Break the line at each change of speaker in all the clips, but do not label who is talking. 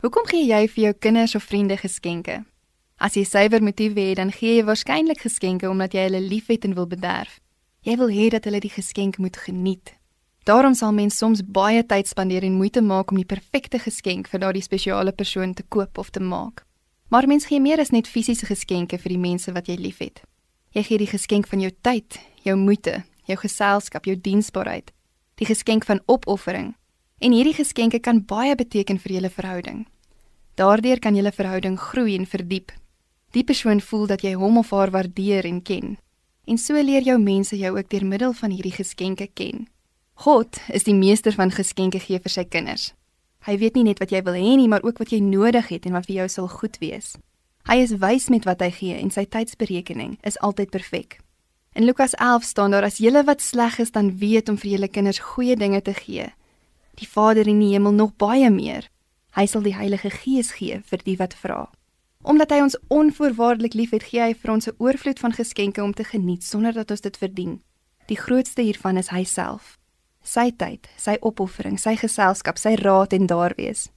Hoekom gee jy vir jou kinders of vriende geskenke? As jy suiwer motiewe het, dan gee jy waarskynlik geskenke omdat jy hulle liefhet en wil bederf. Jy wil hê dat hulle die geskenk moet geniet. Daarom sal mens soms baie tyd spandeer en moeite maak om die perfekte geskenk vir daardie spesiale persoon te koop of te maak. Maar mens gee meer as net fisiese geskenke vir die mense wat jy liefhet. Jy gee die geskenk van jou tyd, jou moeite, jou geselskap, jou diensbaarheid, die geskenk van opoffering. En hierdie geskenke kan baie beteken vir julle verhouding. Daardeur kan julle verhouding groei en verdiep. Die persoon voel dat jy hom of haar waardeer en ken. En so leer jou mense jou ook deur middel van hierdie geskenke ken. God is die meester van geskenke gee vir sy kinders. Hy weet nie net wat jy wil hê nie, maar ook wat jy nodig het en wat vir jou sal goed wees. Hy is wys met wat hy gee en sy tydsberekening is altyd perfek. In Lukas 11 staan daar as julle wat sleg is dan weet om vir julle kinders goeie dinge te gee, die Vader in die hemel nog baie meer. Hy sal die Heilige Gees gee vir die wat vra. Omdat hy ons onvoorwaardelik liefhet, gee hy vir ons 'n oorvloed van geskenke om te geniet sonder dat ons dit verdien. Die grootste hiervan is hy self. Sy tyd, sy opoffering, sy geselskap, sy raad en daar wees.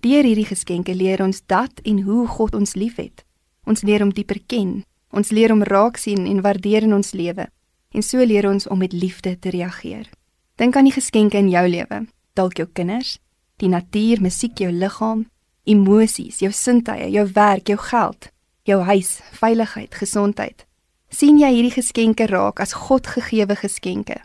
Deur hierdie geskenke leer ons dat en hoe God ons liefhet. Ons leer om dieper ken Ons leer om raak sien en waardeer in ons lewe en so leer ons om met liefde te reageer. Dink aan die geskenke in jou lewe, dalk jou kinders, die natuur, musiek, jou liggaam, emosies, jou sintuie, jou werk, jou geld, jou huis, veiligheid, gesondheid. sien jy hierdie geskenke raak as Godgegewe geskenke?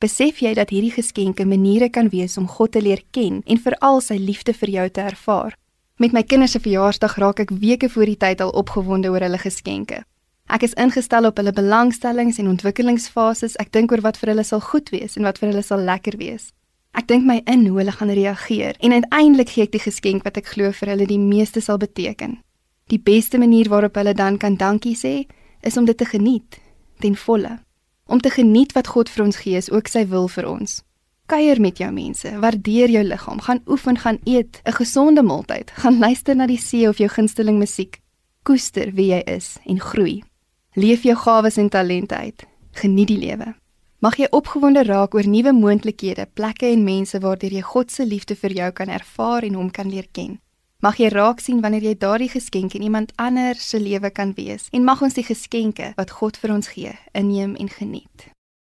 Besef jy dat hierdie geskenke maniere kan wees om God te leer ken en veral sy liefde vir jou te ervaar? Met my kinders se verjaarsdag raak ek weke voor die tyd al opgewonde oor hulle geskenke. Ek is ingestel op hulle belangstellings en ontwikkelingsfases. Ek dink oor wat vir hulle sal goed wees en wat vir hulle sal lekker wees. Ek dink my in hoe hulle gaan reageer en uiteindelik gee ek die geskenk wat ek glo vir hulle die meeste sal beteken. Die beste manier waarop hulle dan kan dankie sê, is om dit te geniet ten volle. Om te geniet wat God vir ons gee is ook sy wil vir ons. Kuier met jou mense, waardeer jou liggaam, gaan oefen, gaan eet 'n gesonde maaltyd, gaan luister na die see of jou gunsteling musiek. Koester wie jy is en groei. Leef jou gawes en talente uit. Geniet die lewe. Mag jy opgewonde raak oor nuwe moontlikhede, plekke en mense waardeur jy God se liefde vir jou kan ervaar en hom kan leer ken. Mag jy raak sien wanneer jy daardie geskenk in iemand anders se lewe kan wees en mag ons die geskenke wat God vir ons gee inneem en geniet.